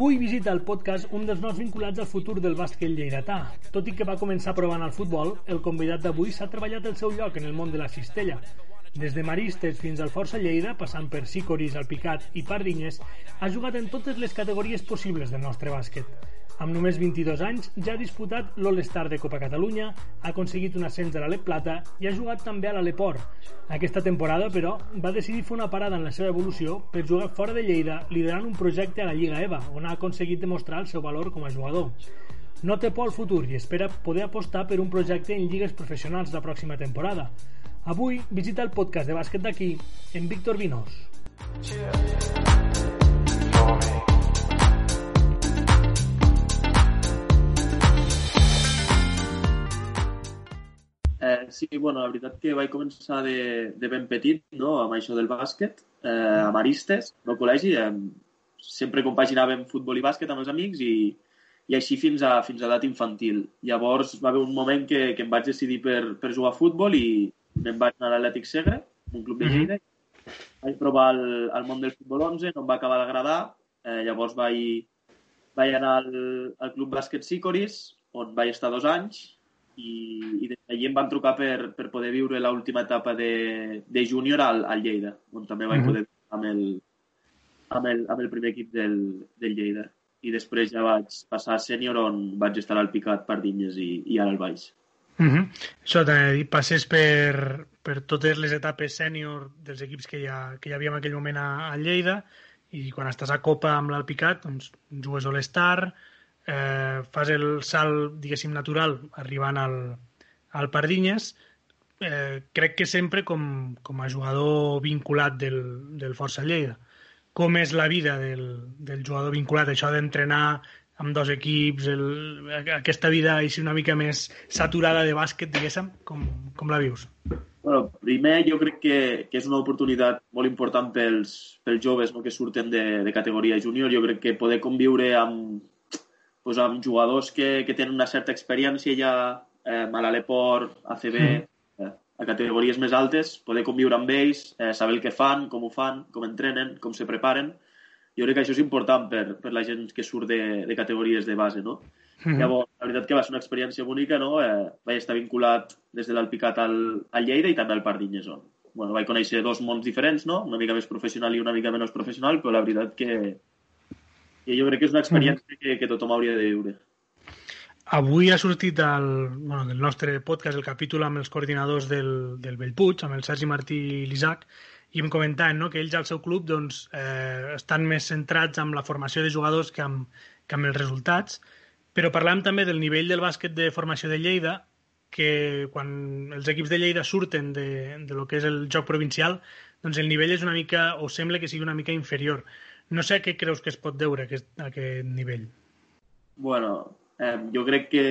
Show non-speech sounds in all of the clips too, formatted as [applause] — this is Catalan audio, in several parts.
Avui visita el podcast un dels nous vinculats al futur del bàsquet lleidatà. Tot i que va començar provant el futbol, el convidat d'avui s'ha treballat el seu lloc en el món de la cistella. Des de Maristes fins al Força Lleida, passant per Sicoris, Alpicat i Pardinyes, ha jugat en totes les categories possibles del nostre bàsquet. Amb només 22 anys ja ha disputat l'All-Star de Copa Catalunya, ha aconseguit un ascens a l'Alep Plata i ha jugat també a l'Aleport. Aquesta temporada, però, va decidir fer una parada en la seva evolució per jugar fora de Lleida liderant un projecte a la Lliga EVA, on ha aconseguit demostrar el seu valor com a jugador. No té por al futur i espera poder apostar per un projecte en lligues professionals la pròxima temporada. Avui visita el podcast de bàsquet d'aquí en Víctor Vinos. Eh, sí, bueno, la veritat que vaig començar de, de ben petit, no?, amb això del bàsquet, eh, a Maristes, no col·legi, eh, sempre compaginàvem futbol i bàsquet amb els amics i, i així fins a, fins a edat infantil. Llavors va haver un moment que, que em vaig decidir per, per jugar a futbol i me'n vaig anar a l'Atlètic Segre, un club de Lleida, mm -hmm. vaig provar el, el món del futbol 11, no em va acabar d'agradar, eh, llavors vaig, vaig anar al, al club bàsquet Sicoris, on vaig estar dos anys, i, i des d'allí em van trucar per, per poder viure l'última etapa de, de júnior al, al Lleida, on també vaig mm -hmm. poder amb el, amb el, amb el primer equip del, del Lleida. I després ja vaig passar a sènior on vaig estar al Picat, Pardinyes i, i ara al Baix. Mm -hmm. Això dit, passes per, per totes les etapes sènior dels equips que ha, que hi havia en aquell moment a, a Lleida i quan estàs a Copa amb l'Alpicat doncs, jugues All-Star, eh, fas el salt, diguéssim, natural arribant al, al Pardinyes, eh, crec que sempre com, com a jugador vinculat del, del Força Lleida. Com és la vida del, del jugador vinculat, això d'entrenar amb dos equips, el, aquesta vida així una mica més saturada de bàsquet, diguéssim, com, com la vius? Bueno, primer jo crec que, que és una oportunitat molt important pels, pels joves no, que surten de, de categoria júnior. Jo crec que poder conviure amb, pues, amb jugadors que, que tenen una certa experiència ja eh, a l'Aleport, ACB, mm. eh, a categories més altes, poder conviure amb ells, eh, saber el que fan, com ho fan, com entrenen, com se preparen. Jo crec que això és important per, per la gent que surt de, de categories de base, no? Mm -hmm. Llavors, la veritat que va ser una experiència bonica, no? Eh, vaig estar vinculat des de l'Alpicat al, al Lleida i també al Pardinyes, on bueno, vaig conèixer dos mons diferents, no? Una mica més professional i una mica menys professional, però la veritat que, i jo crec que és una experiència que, que tothom hauria de viure. Avui ha sortit el, bueno, del nostre podcast el capítol amb els coordinadors del, del Bellpuig, amb el Sergi Martí i l'Isaac, i em comentaven no, que ells al seu club doncs, eh, estan més centrats en la formació de jugadors que amb, que amb els resultats, però parlàvem també del nivell del bàsquet de formació de Lleida, que quan els equips de Lleida surten de, de lo que és el joc provincial, doncs el nivell és una mica, o sembla que sigui una mica inferior. No sé a què creus que es pot deure aquest, aquest nivell. Bueno, eh, jo crec que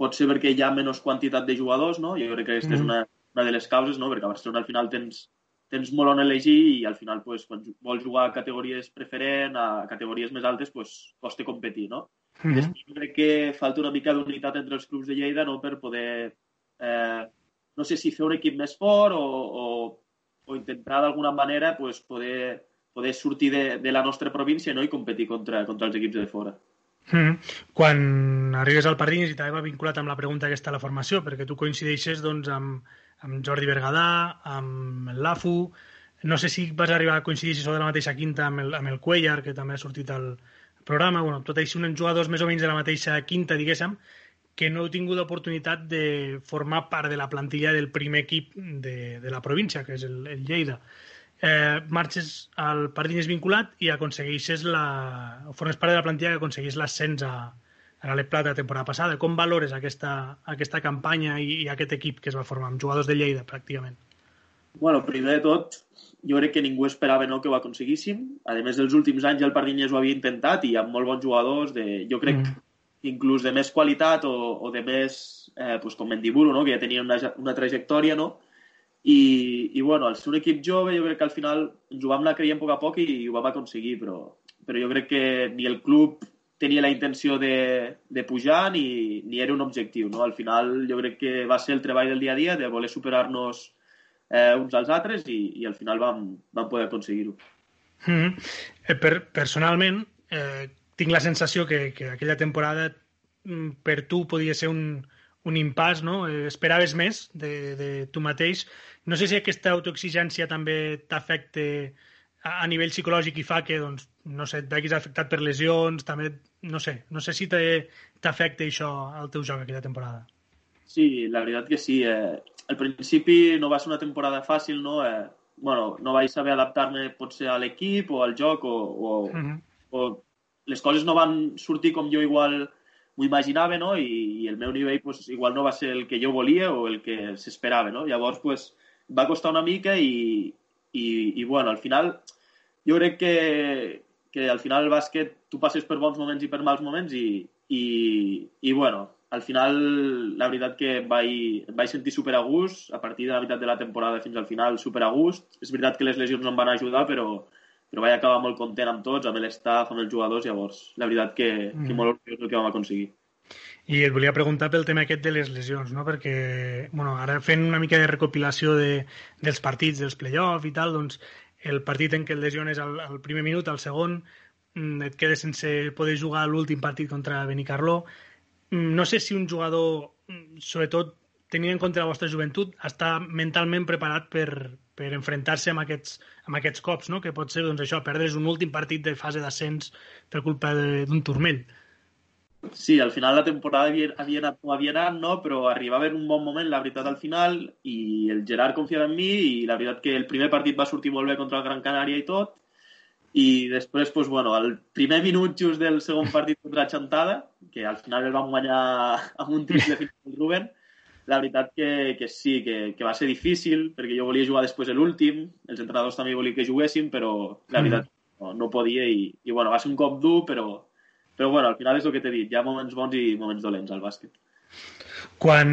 pot ser perquè hi ha menys quantitat de jugadors, no? Jo crec que aquesta mm. és una, una de les causes, no? Perquè a Barcelona al final tens, tens molt on elegir i al final pues, quan vols jugar a categories preferent, a categories més altes, pues, costa competir, no? Mm. Després jo crec que falta una mica d'unitat entre els clubs de Lleida no? per poder, eh, no sé si fer un equip més fort o, o, o intentar d'alguna manera pues, poder poder sortir de, de la nostra província no? i competir contra, contra els equips de fora. Mm. Quan arribes al Pardinyes i també va vinculat amb la pregunta aquesta a la formació, perquè tu coincideixes doncs, amb, amb Jordi Bergadà, amb el Lafu, no sé si vas arribar a coincidir si de la mateixa quinta amb el, amb el Cuellar, que també ha sortit al programa, bueno, tot així uns jugadors més o menys de la mateixa quinta, diguéssim, que no heu tingut l'oportunitat de formar part de la plantilla del primer equip de, de la província, que és el, el Lleida. eh, marxes al Pardines vinculat i aconsegueixes la... o formes part de la plantilla que aconseguís l'ascens a, a l'Alep Plata la temporada passada. Com valores aquesta, aquesta campanya i, i aquest equip que es va formar amb jugadors de Lleida, pràcticament? Bueno, primer de tot, jo crec que ningú esperava no, que ho aconseguíssim. A més, dels últims anys el Pardines ho havia intentat i amb molt bons jugadors, de, jo crec mm. inclús de més qualitat o, o de més, eh, pues, com Mendiburo, no, que ja tenia una, una trajectòria, no? I, i bueno, al ser un equip jove jo crec que al final ens ho vam anar creient a poc a poc i, i ho vam aconseguir, però, però jo crec que ni el club tenia la intenció de, de pujar ni, ni era un objectiu. No? Al final jo crec que va ser el treball del dia a dia de voler superar-nos eh, uns als altres i, i al final vam, vam poder aconseguir-ho. Mm -hmm. per, personalment, eh, tinc la sensació que, que aquella temporada mm, per tu podia ser un, un impàs, no? Eh, esperaves més de, de tu mateix. No sé si aquesta autoexigència també t'afecta a, a nivell psicològic i fa que, doncs, no sé, et veguis afectat per lesions, també, no sé, no sé si t'afecta això al teu joc aquella temporada. Sí, la veritat que sí. Eh, al principi no va ser una temporada fàcil, no? Eh, bueno, no vaig saber adaptar-me potser a l'equip o al joc o, o, uh -huh. o les coses no van sortir com jo igual m'ho imaginava, no? I, I el meu nivell pues, igual no va ser el que jo volia o el que s'esperava, no? Llavors, pues, va costar una mica i, i, i bueno, al final jo crec que, que al final el bàsquet tu passes per bons moments i per mals moments i, i, i bueno, al final, la veritat que vaig, vaig sentir super a gust, a partir de la meitat de la temporada fins al final, super a gust. És veritat que les lesions no em van ajudar, però, però vaig acabar molt content amb tots, amb l'estaf, amb els jugadors, llavors la veritat que, mm. que molt orgullós el que vam aconseguir. I et volia preguntar pel tema aquest de les lesions, no? perquè bueno, ara fent una mica de recopilació de, dels partits, dels play-off i tal, doncs el partit en què et lesiones al, al primer minut, al segon, mm, et quedes sense poder jugar l'últim partit contra Benicarló, Mm, no sé si un jugador, mm, sobretot tenint en compte la vostra joventut, està mentalment preparat per, per enfrontar-se amb aquests, amb aquests cops, no? que pot ser doncs, això, perdre's un últim partit de fase d'ascens per culpa d'un turmell. Sí, al final la temporada havia, havia anat com havia anat, no? però arribava en un bon moment, la veritat, al final, i el Gerard confiava en mi, i la veritat que el primer partit va sortir molt bé contra el Gran Canària i tot, i després, pues, bueno, el primer minut just del segon partit contra Chantada, que al final el vam guanyar amb un triple final del Ruben, la veritat que, que sí, que, que va ser difícil, perquè jo volia jugar després de l'últim, els entrenadors també volien que juguéssim, però la mm. veritat no, no podia i, i bueno, va ser un cop dur, però, però bueno, al final és el que t'he dit, hi ha moments bons i moments dolents al bàsquet. Quan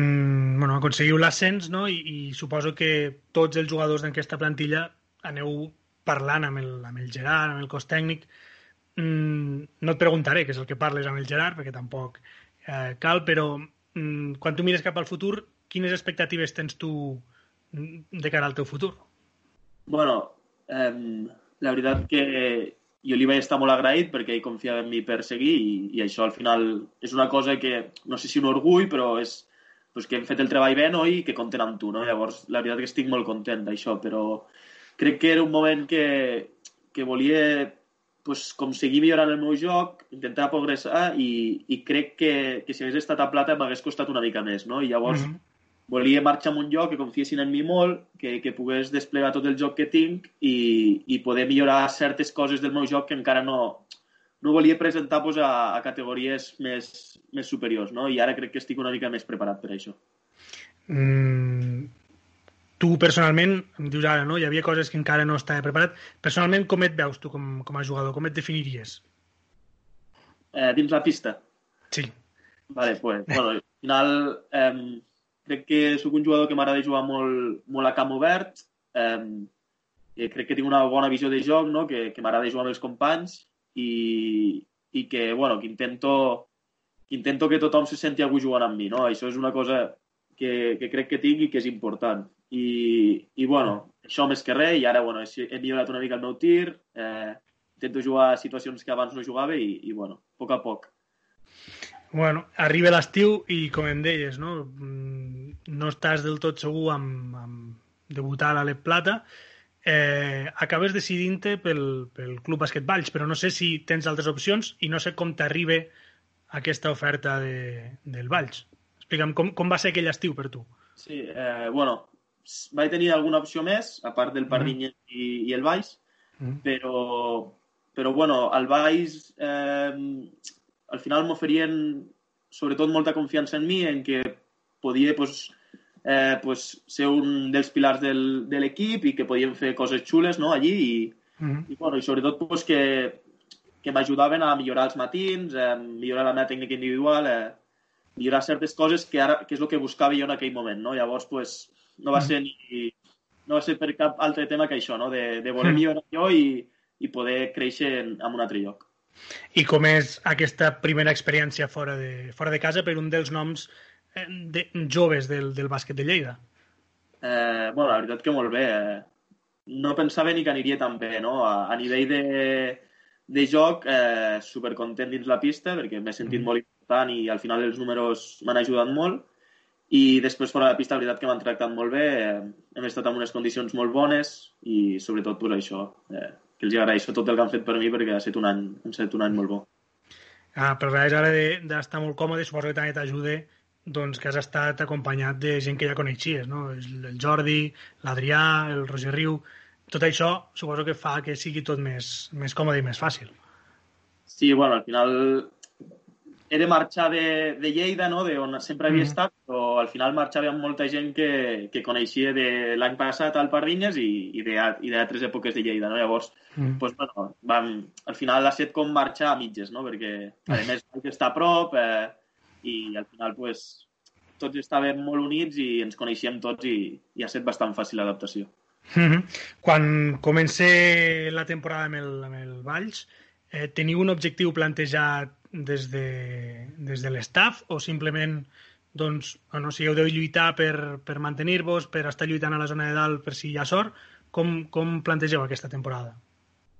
bueno, aconseguiu l'ascens, no? I, i suposo que tots els jugadors d'aquesta plantilla aneu parlant amb el, amb el Gerard, amb el cos tècnic, mm, no et preguntaré què és el que parles amb el Gerard, perquè tampoc eh, cal, però quan tu mires cap al futur, quines expectatives tens tu mm, de cara al teu futur? Bueno, eh, la veritat que jo li vaig estar molt agraït perquè ell confiava en mi per seguir i, i això al final és una cosa que, no sé si un orgull, però és pues, que hem fet el treball bé no? i que compten amb tu. No? Llavors, la veritat que estic molt content d'això, però crec que era un moment que, que volia pues, com seguir millorant el meu joc, intentar progressar i, i crec que, que si hagués estat a plata m'hagués costat una mica més, no? I llavors mm -hmm. volia marxar en un lloc que confiessin en mi molt, que, que pogués desplegar tot el joc que tinc i, i poder millorar certes coses del meu joc que encara no, no volia presentar pues, a, a categories més, més superiors, no? I ara crec que estic una mica més preparat per això. Mm, tu personalment, em dius ara, no? hi havia coses que encara no estava preparat. Personalment, com et veus tu com, com a jugador? Com et definiries? Eh, dins la pista? Sí. Vale, pues, bueno, al final eh, crec que sóc un jugador que m'agrada jugar molt, molt a camp obert, eh, crec que tinc una bona visió de joc, no? que, que m'agrada jugar amb els companys i, i que, bueno, que intento, que intento que tothom se senti algú jugant amb mi. No? Això és una cosa que, que crec que tinc i que és important i, i bueno, això més que res, i ara bueno, he millorat una mica el meu tir, eh, intento jugar a situacions que abans no jugava i, i bueno, a poc a poc. Bueno, arriba l'estiu i com em deies, no? Mm, no estàs del tot segur amb, amb debutar a l'Ep Plata, eh, acabes decidint-te pel, pel Club Bàsquet Valls, però no sé si tens altres opcions i no sé com t'arriba aquesta oferta de, del Valls. Explica'm com, com va ser aquell estiu per tu. Sí, eh, bueno, vaig tenir alguna opció més, a part del Pardinyes mm. i, i el Baix, mm. però, però bueno, el Baix eh, al final m'oferien sobretot molta confiança en mi, en que podia pues, eh, pues, ser un dels pilars del, de l'equip i que podíem fer coses xules no, allí i, mm. i, bueno, i sobretot pues, que, que m'ajudaven a millorar els matins, eh, millorar la meva tècnica individual, eh, millorar certes coses que ara que és el que buscava jo en aquell moment. No? Llavors, pues, no va ser ni, no va ser per cap altre tema que això, no? de, de voler millorar jo i, i poder créixer en, en un altre lloc. I com és aquesta primera experiència fora de, fora de casa per un dels noms eh, de, joves del, del bàsquet de Lleida? Eh, bueno, la veritat que molt bé. Eh. No pensava ni que aniria tan bé, no? A, a nivell de, de joc, eh, supercontent dins la pista, perquè m'he sentit mm. molt important i al final els números m'han ajudat molt. I després fora de la pista, la veritat que m'han tractat molt bé, eh, hem estat en unes condicions molt bones i sobretot pues, això, eh, que els agraeixo tot el que han fet per mi perquè ha estat un any, ha estat un any molt bo. Ah, però res, ara d'estar molt còmode, suposo que també t'ajuda doncs, que has estat acompanyat de gent que ja coneixies, no? El Jordi, l'Adrià, el Roger Riu... Tot això suposo que fa que sigui tot més, més còmode i més fàcil. Sí, bueno, al final he de marxar de, de Lleida, no? de on sempre havia mm. estat, però al final marxava amb molta gent que, que coneixia de l'any passat al Pardinyes i, i d'altres èpoques de Lleida. No? Llavors, mm. pues, bueno, vam, al final ha estat com marxar a mitges, no? perquè a més estar a prop eh, i al final pues, tots estàvem molt units i ens coneixíem tots i, i ha estat bastant fàcil l'adaptació. Mm -hmm. Quan comencé la temporada amb el, amb el Valls, eh, teniu un objectiu plantejat des de, des de l'estaf o simplement doncs, no, si heu de lluitar per, per mantenir-vos, per estar lluitant a la zona de dalt per si hi ha sort, com, com plantegeu aquesta temporada?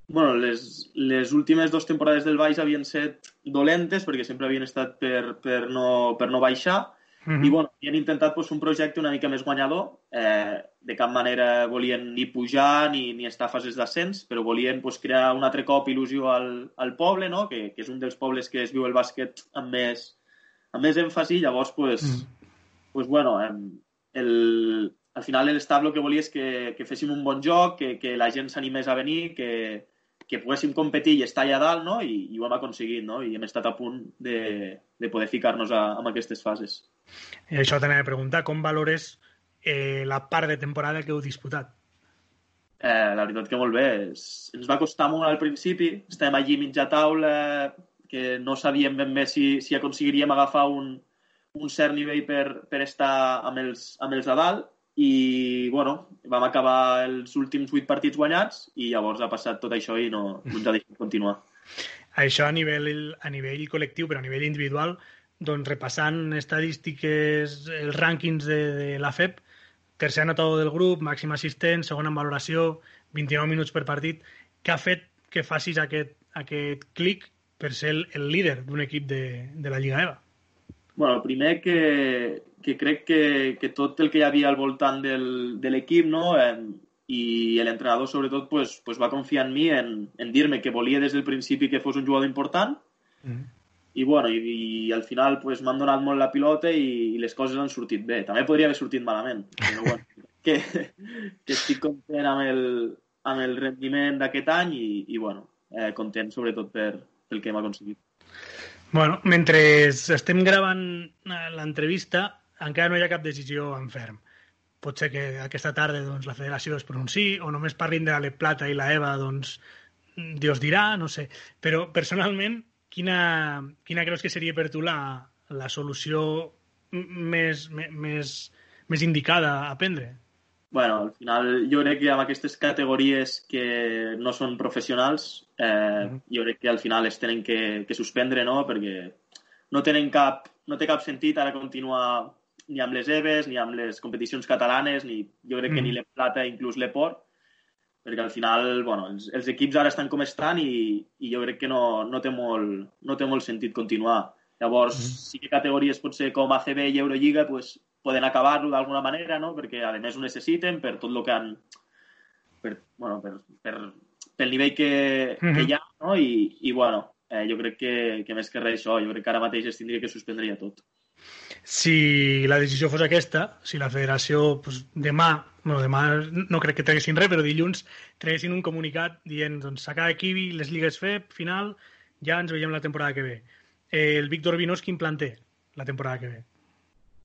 Bueno, les, les últimes dues temporades del Baix havien set dolentes perquè sempre havien estat per, per, no, per no baixar -huh. I bueno, havien intentat pues, un projecte una mica més guanyador. Eh, de cap manera volien ni pujar ni, ni estar a fases d'ascens, però volien pues, crear un altre cop il·lusió al, al poble, no? que, que és un dels pobles que es viu el bàsquet amb més, amb més èmfasi. Llavors, pues, -huh. pues, bueno, el, al final l'Estat el que volia és que, que féssim un bon joc, que, que la gent s'animés a venir, que, que poguéssim competir i estar allà dalt, no? I, i ho hem aconseguit, no? I hem estat a punt de, de poder ficar-nos en aquestes fases. I això t'anava a preguntar, com valores eh, la part de temporada que heu disputat? Eh, la veritat que molt bé. Ens va costar molt al principi. Estem allí mitja taula, que no sabíem ben bé si, si aconseguiríem agafar un, un cert nivell per, per estar amb els, amb els a dalt i bueno, vam acabar els últims vuit partits guanyats i llavors ha passat tot això i no, no ens ha deixat continuar. Això a nivell, a nivell col·lectiu, però a nivell individual, doncs repassant estadístiques, els rànquings de, de la FEP, tercer anotador del grup, màxim assistent, segon en valoració, 29 minuts per partit, què ha fet que facis aquest, aquest clic per ser el, el líder d'un equip de, de la Lliga EVA? Bueno, el primer que, que crec que, que tot el que hi havia al voltant del, de l'equip no? Eh, i l'entrenador sobretot pues, pues va confiar en mi en, en dir-me que volia des del principi que fos un jugador important mm -hmm i, bueno, i, i al final pues, m'han donat molt la pilota i, i les coses han sortit bé. També podria haver sortit malament, però bueno, [laughs] que, que estic content amb el, amb el rendiment d'aquest any i, i bueno, eh, content sobretot per, pel que hem aconseguit. Bueno, mentre estem gravant eh, l'entrevista, encara no hi ha cap decisió en ferm. Pot ser que aquesta tarda doncs, la federació es pronunciï o només parlin de la Plata i la EVA, doncs Dios dirà, no sé. Però personalment quina, quina creus que seria per tu la, la solució més, més, més indicada a prendre? bueno, al final jo crec que amb aquestes categories que no són professionals, eh, mm -hmm. jo crec que al final es tenen que, que suspendre, no? Perquè no tenen cap, no té cap sentit ara continuar ni amb les EVES, ni amb les competicions catalanes, ni jo crec que mm -hmm. ni l'E Plata, inclús l'Eport, perquè al final bueno, els, els equips ara estan com estan i, i jo crec que no, no, té molt, no té molt sentit continuar. Llavors, mm -hmm. sí que categories potser com ACB i Eurolliga pues, poden acabar-lo d'alguna manera, no? perquè a més ho necessiten per tot el que han... Per, bueno, per, per, pel nivell que, mm -hmm. que hi ha, no? I, i bueno, eh, jo crec que, que més que res això, jo crec que ara mateix es tindria que suspendria tot. Si la decisió fos aquesta, si la federació pues, demà bueno, demà no crec que traguessin res, però dilluns traguessin un comunicat dient doncs s'acaba aquí les lligues FEP, final, ja ens veiem la temporada que ve. Eh, el Víctor Vinós quin plan té la temporada que ve?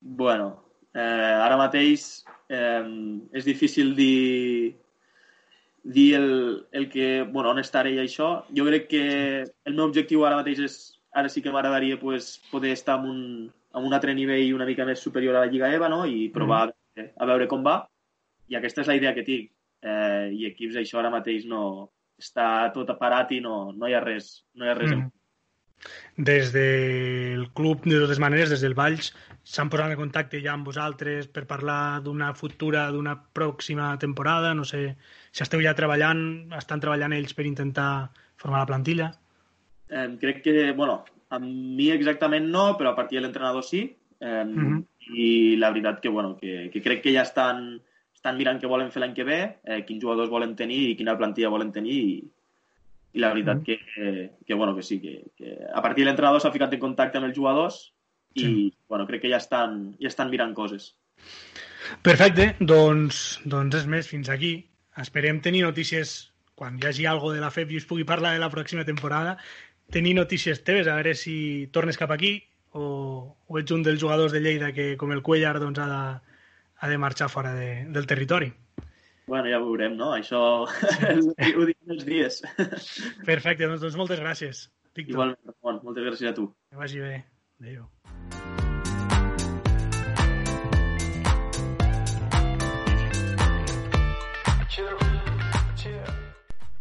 Bueno, eh, ara mateix eh, és difícil dir dir el, el que, bueno, on estaré i això. Jo crec que el meu objectiu ara mateix és, ara sí que m'agradaria pues, poder estar en un, en un altre nivell una mica més superior a la Lliga EVA, no? I provar mm. a veure com va i aquesta és la idea que tinc. Eh, I equips això ara mateix no... Està tot parat i no, no hi ha res. No hi ha res mm. Des del club, de totes maneres, des del Valls, s'han posat en contacte ja amb vosaltres per parlar d'una futura, d'una pròxima temporada? No sé si esteu ja treballant, estan treballant ells per intentar formar la plantilla? Eh, crec que, bueno, a mi exactament no, però a partir de l'entrenador sí. Eh, mm -hmm. I la veritat que, bueno, que, que crec que ja estan, estan mirant què volen fer l'any que ve, eh, quins jugadors volen tenir i quina plantilla volen tenir i, i la veritat mm. que, que, bueno, que sí, que, que a partir de l'entrenador s'ha ficat en contacte amb els jugadors i sí. bueno, crec que ja estan, ja estan mirant coses. Perfecte, doncs, doncs és més, fins aquí. Esperem tenir notícies quan hi hagi algo de la FEP i us pugui parlar de la pròxima temporada, tenir notícies teves, a veure si tornes cap aquí o, o ets un dels jugadors de Lleida que, com el Cuellar, doncs, ha de, ha de marxar fora de, del territori. Bueno, ja ho veurem, no? Això [laughs] ho diuen els dies. Perfecte, doncs, doncs moltes gràcies, Víctor. Igualment, Ramon, moltes gràcies a tu. Que vagi bé. Adéu.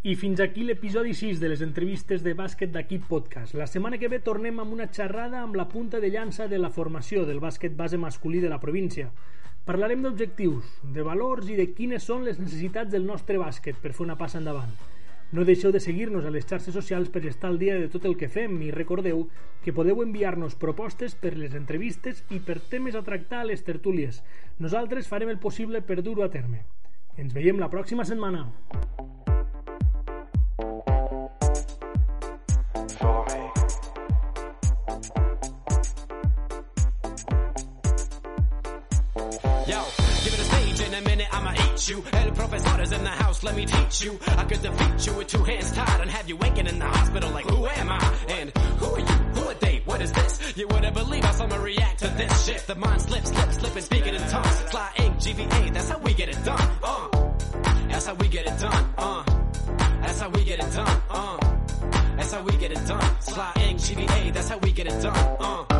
I fins aquí l'episodi 6 de les entrevistes de bàsquet d'Equip Podcast. La setmana que ve tornem amb una xerrada amb la punta de llança de la formació del bàsquet base masculí de la província. Parlarem d'objectius, de valors i de quines són les necessitats del nostre bàsquet per fer una passa endavant. No deixeu de seguir-nos a les xarxes socials per estar al dia de tot el que fem i recordeu que podeu enviar-nos propostes per les entrevistes i per temes a tractar a les tertúlies. Nosaltres farem el possible per dur-ho a terme. Ens veiem la pròxima setmana. You. El professor is in the house, let me teach you. I could defeat you with two hands tied and have you waking in the hospital like, who am I? And who are you? Who are they? What is this? You wouldn't believe how someone react to this shit. The mind slips, slips, slipping, speaking in tongues. Sly ink, GVA, that's how we get it done. Uh, that's how we get it done. Uh, that's how we get it done. Uh, that's how we get it done. Sly ink, GVA, that's how we get it done. Uh.